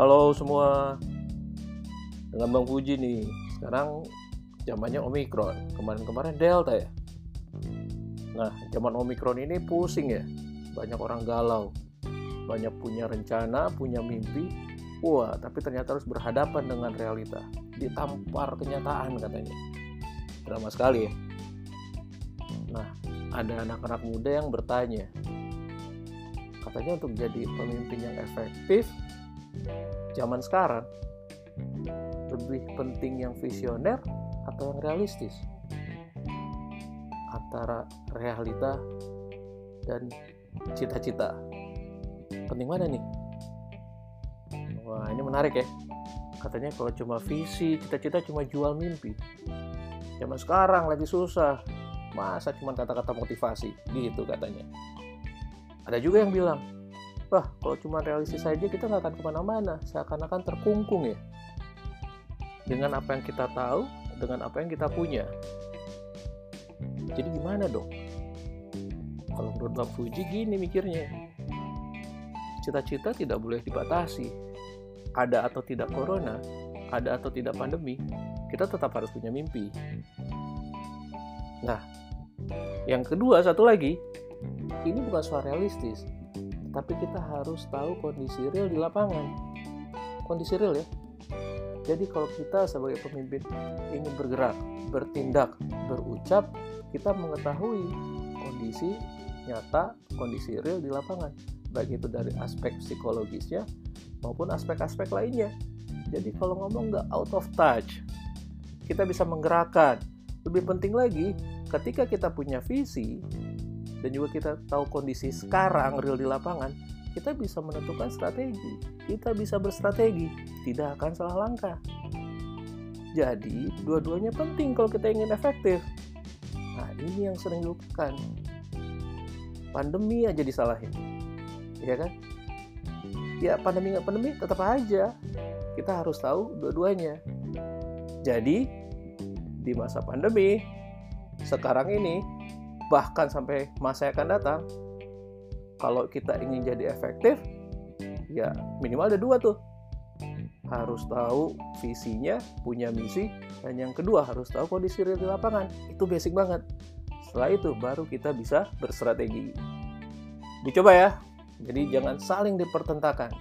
Halo semua, dengan Bang Puji nih. Sekarang zamannya Omikron, kemarin-kemarin Delta ya. Nah, zaman Omikron ini pusing ya. Banyak orang galau, banyak punya rencana, punya mimpi. Wah, tapi ternyata harus berhadapan dengan realita. Ditampar kenyataan katanya. Drama sekali ya. Nah, ada anak-anak muda yang bertanya. Katanya untuk jadi pemimpin yang efektif, zaman sekarang lebih penting yang visioner atau yang realistis? Antara realita dan cita-cita. Penting mana nih? Wah ini menarik ya. Katanya kalau cuma visi cita-cita cuma jual mimpi. Zaman sekarang lagi susah. Masa cuma kata-kata motivasi? Gitu katanya. Ada juga yang bilang wah kalau cuma realistis saja kita nggak akan ke mana-mana seakan-akan terkungkung ya. Dengan apa yang kita tahu dengan apa yang kita punya. Jadi gimana dong? Kalau menurut Bang Fuji gini mikirnya. Cita-cita tidak boleh dibatasi. Ada atau tidak corona ada atau tidak pandemi kita tetap harus punya mimpi. Nah yang kedua satu lagi ini bukan soal realistis tapi kita harus tahu kondisi real di lapangan. Kondisi real ya. Jadi kalau kita sebagai pemimpin ingin bergerak, bertindak, berucap, kita mengetahui kondisi nyata, kondisi real di lapangan. Baik itu dari aspek psikologisnya maupun aspek-aspek lainnya. Jadi kalau ngomong nggak out of touch, kita bisa menggerakkan. Lebih penting lagi, ketika kita punya visi, dan juga kita tahu kondisi sekarang real di lapangan, kita bisa menentukan strategi. Kita bisa berstrategi, tidak akan salah langkah. Jadi, dua-duanya penting kalau kita ingin efektif. Nah, ini yang sering dilupakan. Pandemi aja disalahin. Ya kan? Ya, pandemi nggak pandemi tetap aja. Kita harus tahu dua-duanya. Jadi, di masa pandemi, sekarang ini bahkan sampai masa yang akan datang kalau kita ingin jadi efektif ya minimal ada dua tuh. Harus tahu visinya punya misi dan yang kedua harus tahu kondisi real di lapangan. Itu basic banget. Setelah itu baru kita bisa berstrategi. Dicoba ya. Jadi jangan saling dipertentangkan